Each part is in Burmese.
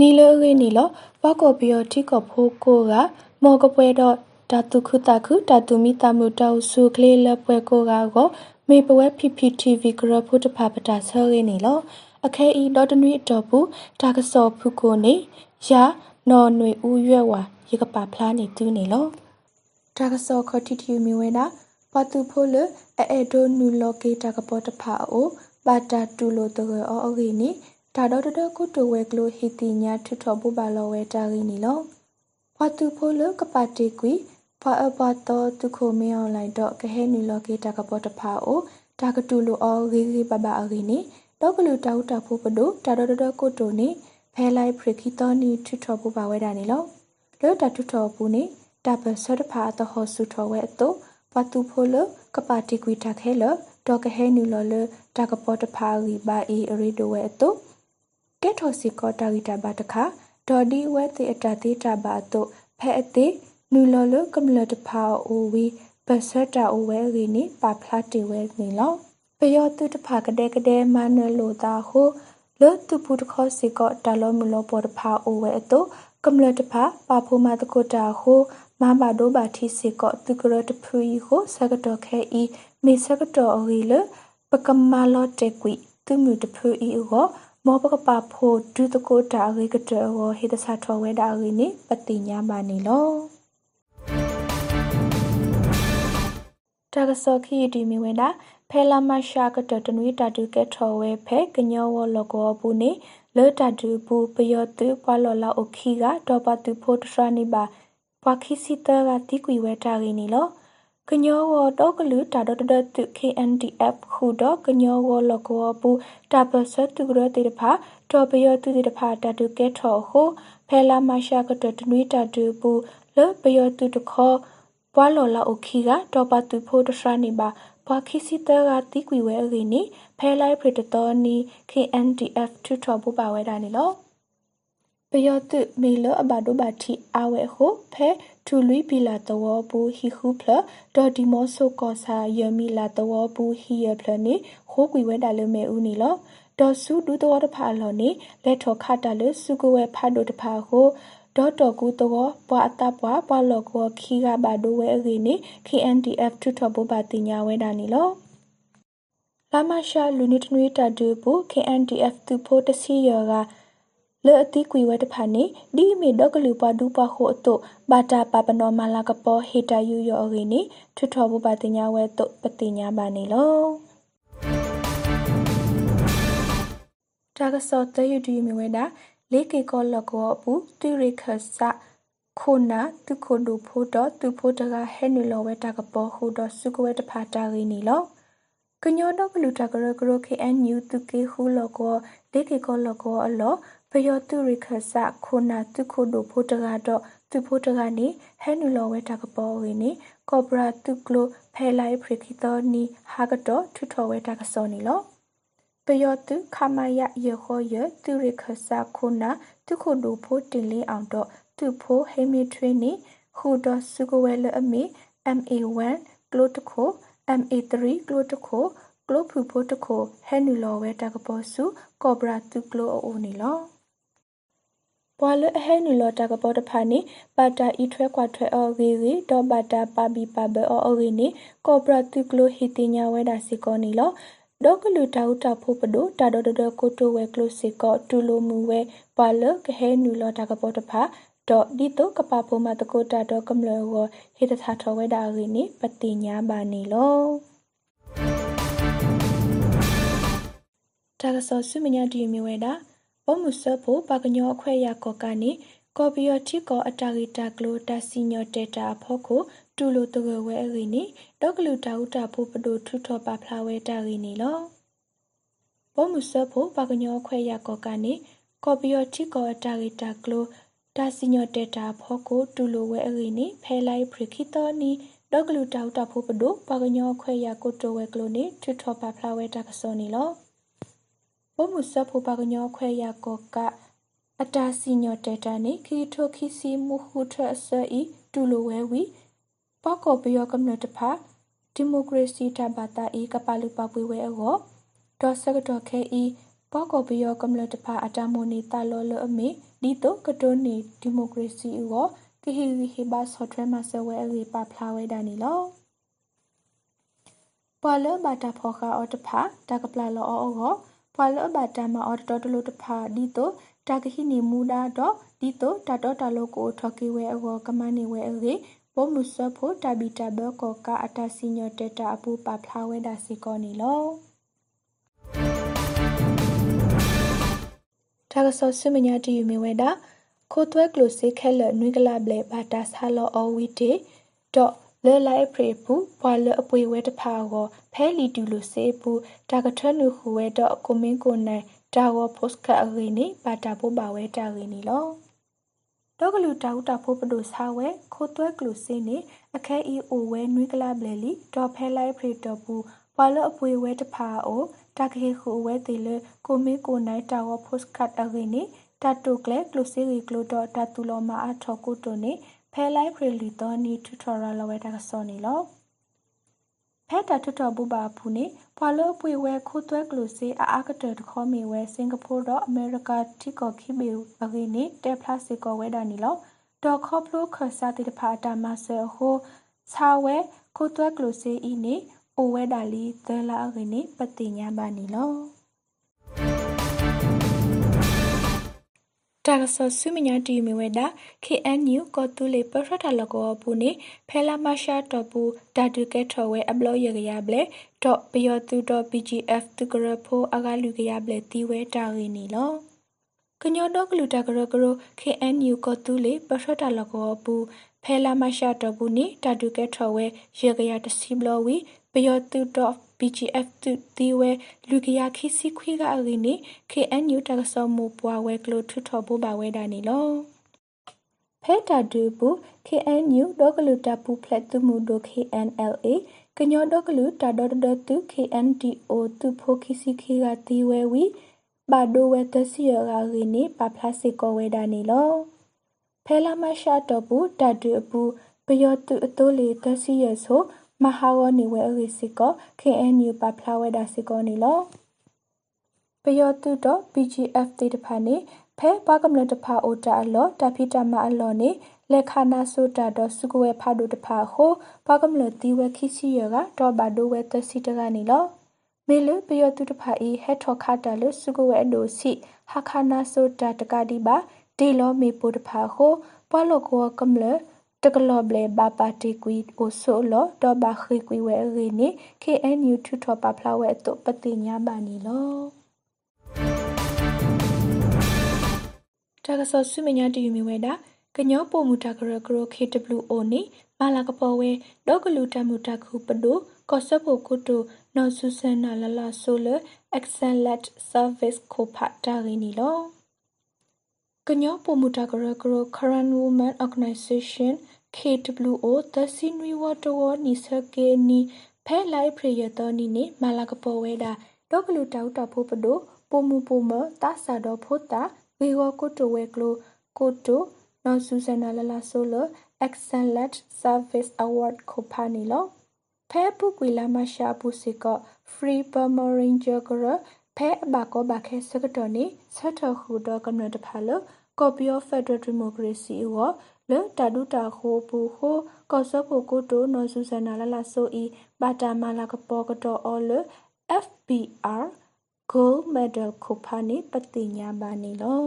နီလရေနီလပကောပီယတိကဖိုကိုကမောကပွဲတော့ဓာတုခုတခုဓာတုမိတမှုတောက်စုကလေးလပွဲကိုကကိုမေပဝဲ PPTV ကရဖုတဖပတာဆောရနေလောအခဲဤဒေါ်တနွေတော်ဘူးဒါကစောဖုကိုနေရာ နော်ຫນွေဦးရွက်ဝါရေကပါဖလားနေတူးနေလောဒါကစောခတိတီမီဝဲနာပတူဖိုလအဲအဲဒိုနူလောကေတာကပေါ်တဖာအိုဘာတာတူလိုတရအော်အဂီနီဒါတော့တကုတူဝဲကလိုဟီတီညာထွထောဘူဘာလောဝဲတာရင်းနီလောဖာတူဖိုလကပါတီကွီဖာအဘတော်တုခိုမင်းအွန်လိုင်းတော့ကဟဲနူလောကေတာကပေါ်တဖာအိုဒါကတူလိုအော်ဂီဂီဘဘအဂီနီတော့ကလူတောက်တာဖို့ပဒိုဒါတော့တကုတူနီ ဖဲလိုက်ဖရခီတော်နီထွထောဘူဘာဝဲတာနီလောလောတာထွထောဘူးနီတာပဆတ်ဖာတဟောဆုထောဝဲအတော့ပတူဖိုလကပါတီကွီတာခဲလဒေါကဟဲနူလောလတာကပေါ်တဖာဂီဘာအီရီဒိုဝဲအတော့ကဲထော်စီကောတာဂီတာဘာတခါဒေါ်ဒီဝဲတိအတာတိတာဘာတုဖဲအတိနူလောလကမလတဖာအိုဝီဘဆတာအိုဝဲရီနီပါဖလာတီဝဲနီလောပယောတုတဖာကတဲ့ကတဲ့မနလိုတာဟု လောတုပုတခောစီကောတာလောမလောပေါ်တဖာအိုဝဲအတုကမလတဖာပါဖိုမာတကိုတာဟုမဘာဒိုဘာတီစီကောတုကရတဖူဤဟုဆကတော်ခဲဤမေဆကတော်အဝီလပကမလောတေကွီသူမြတဖူဤဟုမောပကပဖိုဒုတကိုတာရေကတဝဟေတစာထောဝဲတာရေနိပတိညာပါနေလောတာကစောခီဒီမီဝဲတာ ဖဲလာမရှာကတတနွေတာတူကဲထောဝဲဖဲကညောဝလကောဘူးနေလောတာတူဘူးပယောတူပွာလောလာအိုခီကတော့ပတူဖို့တရနိပါပွာခီစီတကတိကွေဝဲတာရေနီလောကညောဝတော့ကလူတာတော့တတု KNDF ခုတော့ကညောဝလကောပူတာပစတုရတေတဖာတော့ပယောတုတေတဖာတတုကဲထော်ဟုဖဲလာမရှာကတတနွေတတုပူလပယောတုတခောပွာလော်လာအိုခီကတော့ပတူဖို့တရနေပါ ဘွာခီစီတကတိကွေဝဲအင်းနိဖဲလိုက်ပရတတော်နီ KNDF ထူထော်ပူပါဝဲတာနေလောပယောတုမေလအဘဒိုဘာတီအဝဲဟုဖဲထူလွီပီလာတောဘူးဟီခုဖလဒေါ်ဒီမောဆိုကောစာယမီလာတောဘူးဟီယဖလနေခိုးကွေဝဲတာလမဲဦးနီလောဒေါ်စုဒူတောတဖာလောနေလက်ထောခတာလစုကဝဲဖာဒိုတဖာဟု ဒေါ်တော်ကူတောပွာအတပွာပွာလောကောခီကဘာဒိုဝဲအင်းနေ KNDF ထူထော်ဘဘာတင်ညာဝဲတာနီလောလာမရှာလူနီတနွေတာဒူဘူး KNDF သူဖို့တစီယောကလေအတိကွေဝဲတဖာနေဒီမီဒကလူပါဒူပါခိုအတုဘာတာပပနောမလာကပေါ်ဟေတာယူယောအင်းနေထွထောဘူပါတင်ညာဝဲတုပတင်ညာပါနေလောတာကစောတယူဒီမီဝဲတာ လေကေကောလကောပူတူရိခဆာခုနာတုခိုဒူဖိုတော့သူဖိုတကဟဲနူလောဝဲတာကပေါ်ဟူတော့စုကဝဲတဖာတာရင်းနီလောကညောတော့ကလူတာကရကရ KNU တုကေဟူလောကောလေကေကောလကောအလောပယောတုရိခဆခုနာတုခုဒိုဖိုတကတော့သူဖိုတကနေဟဲနူလောဝဲတာကပေါ်ဝင်းနေကောပရာတုကလိုဖဲလိုက်ဖရခိတော်နီဟာကတော့ထွထော်ဝဲတာကစောနေလော ပယောတုခမယယေခောယတုရိခဆခုနာတုခုဒိုဖိုတင်လေးအောင်တော့သူဖိုဟေမီထွေးနေဟူတော့စုကဝဲလအမီ MA1 ကလိုတခို MA3 ကလိုတခိုကလိုဖူဖိုတခိုဟဲနူလောဝဲတာကပေါ်စုကောဘရာတုကလိုအိုနေလောဘွာလအဟဲနူလောတာကပေါ်တဖာနေပါတာဤထွဲကွာထွဲအော်ဂီဂီတော့ပါတာပါဘီပါဘအော်အော်ဂီနေကောပရာတုကလိုဟီတင်ညာဝဲတာစီကောနေလော ဒေါကလူတာဥတာဖို့ပဒိုတာဒေါ်ဒေါ်ကိုတိုဝဲကလိုစီကောတူလိုမူဝဲပါလကဟဲနူလောတာကပေါ်တဖာတော့ဒီတော့ကပဖို့မတကိုတာတော့ကမလောဟေတသာထောဝဲတာဂီနေပတိညာပါနေလောတာကဆောဆုမညာဒီမြဝဲတာဘမှုဆဖို့ပါကညောအခွဲရကောကနေကော်ပီယောတိကောအတာဂီတာကလိုတာစီညောတေတာဖို့ကို တူလိုတကဝဲအင်းနေတော့ကလူတာဥတာဖို့ပဒိုထုထောပါဖလာဝဲတာဂီနေလောဘမှုဆဖို့ပါကညောအခွဲရကောကနေကော်ပီယောတိကောအတာဂီတာကလိုတာစီညောတေတာဖို့ကိုတူလိုဝဲအင်းနေဖဲလိုက်ဖရခိတော်နီတော့ကလူတာဥတာဖို့ပဒိုပါကညောအခွဲရကိုတိုဝဲကလိုနေထုထောပါဖလာဝဲတာကစောနေလောဘမှုဆဖို့ပါကညောခွဲရကောကအတာစီညော့တေတာနေခီထိုခီစီမူခုထအစအီတူလိုဝဲဝီ ပောက်ကောပယောကမ္နတဖာဒီမိုကရေစီတဘာတာဤကပလူပပွေဝဲအောဒေါ်စကတော့ခဲဤပောက်ကောပယောကမ္နတဖာအတာမိုနေတာလောလအမေဒီတိုကတိုနေဒီမိုကရေစီအောကဟီဝီဟီဘာဆော့ထရမဆဝဲအေပါဖလာဝဲဒါနီလောပွာလဘတာဖောခါအော်တဖာတကပလာလောအောအောပွာလဘတာမအော်တော်တလို့တဖာဒီတိုတာကဟိနီမူဒါတော့ဒီတိုတာတော့တလို့ကိုထကီဝဲအောကမနေဝဲအေ ပိုမှုဆဖို့တဘီတဘကောကအတစီညတတအပူပါဖလာဝဲဒါစီကောနီလောတာကဆောဆုမညာတီယူမီဝဲတာခိုသွဲကလိုစေခဲလနွိကလာဘလေဘာတာဆာလောအဝီတေတော့လဲလိုက်ဖရေပူဘွာလအပွေဝဲတဖာကိုဖဲလီတူလိုစေပူတာကထနုခူဝဲတော့ကိုမင်းကိုနိုင်တာဝပို့စကအရင်းနေဘာတာပိုပါဝဲတာရင်းနေလော တော့ကလူတာဟုတာဖို့ပဒိုဆာဝဲခိုသွဲကလူစင်းနေအခဲအီအိုဝဲနွိကလာဘလေလီဒေါ်ဖဲလိုက်ဖရီတော်ပူဘွာလအပွေဝဲတဖာအိုတာကေခူဝဲတေလကိုမေကိုနိုင်တာဝပို့စကတ်အရင်းနေတာတုကလေကလူစီရီကလူတော့တာတူလောမအထောက်ကိုတုန်နေဖဲလိုက်ဖရီလီတော်နီတူထော်ရလဝဲတာကစောနေလော ဖဲတာထွတ်တော်ဘူပါဖူနေဖွာလို့ပွေဝဲခိုးသွဲကလို့စေအာအာကတတခေါ်မီဝဲစင်ကာပူတော့အမေရိကတိကောခိဘေအဂိနေတဲဖလားစီကောဝဲတာနီလောဒေါ်ခေါပလိုခဆာတိတဖာတာမဆဟိုခြာဝဲခိုးသွဲကလို့စေဤနေအိုဝဲတာလီသဲလာအဂိနေပတိညာပါနီလော တာကဆဆုမညာတီမီဝဲတာ KNU ကောတူလေပရထလကောပူနေဖဲလာမရှာတော့ပူတာတူကဲထော်ဝဲအပလောရရရဘလေတော့ပယောတူတော့ PGF တူကရဖိုအကလူကရဘလေတီဝဲတာရင်းနီလောကညောတော့ကလူတာကရကရ KNU ကောတူလေပရထလကောပူဖဲလာမရှာတော့ပူနေတာတူကဲထော်ဝဲရရရတစီဘလောဝီပယောတူတော့ BGF တူတီဝဲလူကရခိစီခွေကအရင်းနေ KNU တကဆောမူပွားဝဲကလိုထွထော်ဖို့ပါဝဲတာနေလောဖဲတာဒူပူ KNU ဒေါကလူတာပူဖလက်သူမူဒို KNLA ကညောဒေါကလူတာဒေါဒတူ KNDO သူဖိုခိစီခေကတီဝဲဝီဘာဒိုဝဲတစီရကရင်းနေပါဖလာစစ်ကောဝဲတာနေလောဖဲလာမရှာတော့ပူတာဒူပူပယောတူအတိုးလေတစီရဆို မဟာဝနေဝဲအရိစစ်က KNU ပဖလာဝဲဒါစစ်ကောနေလောပယောတုတော့ PGF တေတဖာနေဖဲဘာကမလတဖာအိုတာအလောတဖိတမအလောနေလက်ခနာဆိုတာတော့စုကဝဲဖာဒိုတဖာဟိုဘာကမလတီဝဲခိစီရကတော့ဘာဒိုဝဲတစီတကနေလောမေလပယောတုတဖာဤဟက်ထောခတာလစုကဝဲအဒိုစီဟာခနာဆိုတာတကတိပါဒေလောမေပိုတဖာဟိုပွာလောကောကမလ တကလော့ဘလေဘာပါတီကွီအိုဆိုလောတော့ဘာခိကွီဝဲရီနေ KNU ထူထော်ပါဖလာဝဲတော့ပတိညာဘာနီလောတကဆောဆုမညာတီယူမီဝဲတာကညောပိုမူတာကရကရ KWO နေမာလာကပေါ်ဝဲဒေါကလူတမှုတခုပဒိုကောဆပ်ဖို့ကုတုနော်ဆူဆန်နာလလာဆိုလ excellent service ကိုဖတ်တာရင်းနီလောကညောပိုမူတာကရကရ current women organization KWO သစီနွေဝတော်နီစကေနီဖဲလိုက်ဖရယတော်နီနေမာလာကပေါ်ဝဲတာဒေါကလူတောက်တာဖို့ပဒိုပိုမူပိုမတာဆာတော်ဖို့တာဝေဝကိုတိုဝဲကလိုကိုတိုနော်ဆူဆနာလလာဆိုလ excellent service award ကိုဖာနီလောဖဲပုကွေလာမရှာပုစီက free burma ranger ကရဖဲအဘကောဘခဲစကတော်နေဆက်ထခုတော့ကမ္နတဖာလ copy of federal democracy ဝ လေတာဒူတာခိုပူခိုကောဆဖိုကိုတိုနော်ဆူဆနာလလာဆိုဤဘာတာမာလာကပေါ်ကတော့အော်လ FBR gold medal ခုဖာနေပတိညာဘာနေလော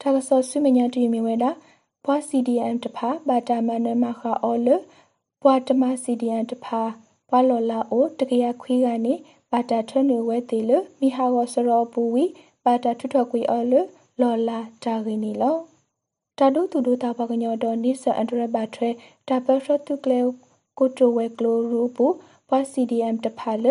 တာကဆောဆုမညာတီမီဝဲတာဘွာ CDM တဖာဘာတာမနမခအော်လဘွာတမ CDM တဖာဘွာလော်လာအိုတကရခွေးကနေဘာတာထွန်းနေဝဲသေးလမိဟာကောစရောပူဝီဘာတာထွထွကွေအော်လ လော်လာတာဂီနီလောတာဒုတူဒုတာဘကညောတော်နိဆအန်ဒရဘတ်ထွဲတာပရတုကလေကိုတိုဝဲကလိုရူပူဘွာ CDM တဖာလ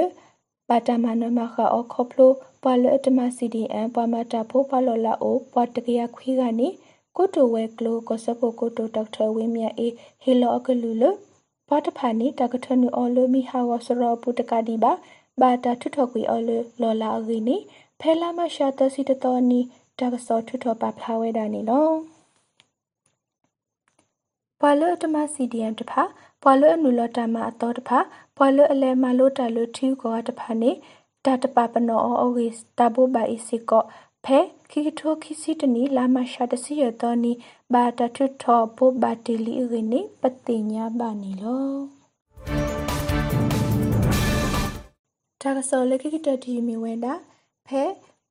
ဘာတာမနမခအောခေါပလိုဘွာလအတမ CDM ဘွာမတာဖိုးဘွာလော်လာအိုဘွာတကရခွေးကနေကိုတိုဝဲကလိုကိုစဖို့ကိုတိုဒေါက်တာဝင်းမြတ်အေဟီလောအကလူလဘွာတဖာနီတကထနူအော်လိုမီဟာဝဆရောပူတကဒီပါဘာတာထွထော်ကွေအော်လလော်လာအဂီနီဖဲလာမရှာတစီတတော်နီ ဒါကစောထွထော်ပါဖလာဝဲတာနီလောဘွာလတမ CDM တဖာဘွာလအနုလတမအတော်တဖာဘွာလအလဲမလို့တလို့ထီကောတဖာနေဒါတပပနောအော်ဂီစတာဘူဘာအီစီကောဖဲခိကထိုခိစီတနီလာမရှာတစီရတော်နီဘာတထွထော်ဘိုဘာတီလီရင်းနေပတိညာဘာနီလောတာကစောလက်ခိကတတီမီဝဲတာဖဲ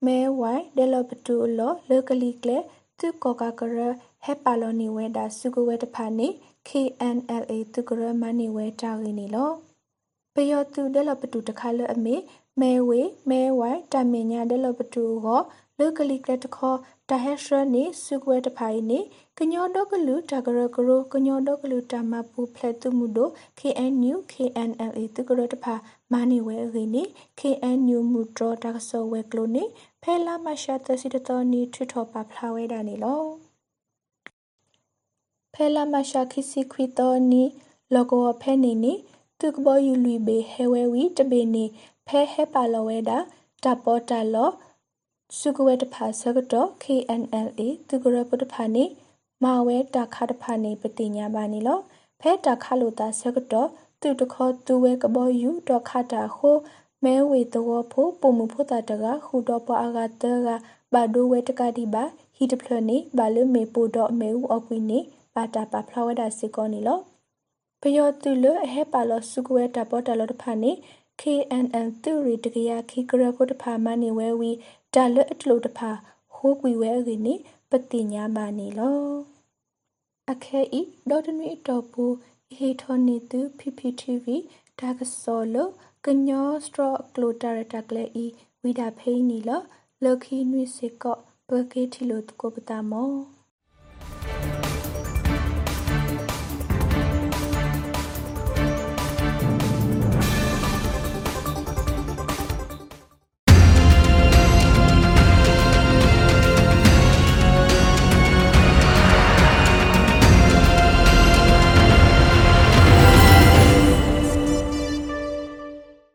မဲဝိုင်ဒဲလပတူလောလကလီကလေသူကောကာကရဟက်ပါလောနီဝဲတာစုကဝဲတဖာနေ KNLA သူကရမနီဝဲတာရင်းနေလောပယောသူဒဲလပတူတခါလအမေမဲဝေမဲဝိုင်တမင်ညာဒဲလပတူကိုလကလီကတခေါ် တဟက်ရှရနေစုကွဲတဖိုင်နေကညောဒကလူတကရကရကညောဒကလူတမပူဖလက်သူမှုတို့ KNU KNLA တကရတဖာမာနီဝဲရင်းနေ KNU မှုတော်တကဆောဝဲကလိုနေဖဲလာမရှာတစီတတော်နီထွထောပါဖလာဝဲတာနေလောဖဲလာမရှာခိစီခွီတော်နီလောကောဖဲနေနေသူကဘောယူလူဘေဟဲဝဲဝီတပေနေဖဲဟဲပါလောဝဲတာတပေါ်တလော စုကဝဲတဖာဆကတော့ KNLA သူကရပတဖာနေမာဝဲတာခတဖာနေပတိညာပါနေလောဖဲတာခလို့တာဆကတော့သူတခေါ်သူဝဲကဘောယူတော့ခတာခိုမဲဝေတော့ဖို့ပုံမှုဖို့တာတကဟူတော့ပအာဂတကဘာဒိုဝဲတကတိပါဟီတဖလနေဘာလမေပိုတော့မဲဦးအကွီနေဘာတာပါဖလာဝဲတာစီကောနေလောပယောတူလအဟဲပါလောစုကဝဲတာပေါ်တလောတဖာနေ KNN သူရီတကရခိကရဖို့တဖာမနေဝဲဝီဒါလအတလို့တဖာဟိုးကွေဝဲရင်းနိပတိညာမနေလောအခဲဤဒေါ်တနွေတော်ပူဟေထောနေသူ PPTV ဒါကစောလကညောစထရကလိုတာရတကလေဤဝိဒါဖိနီလလခိနွေစေကောဘကေတီလိုတကိုပတာမော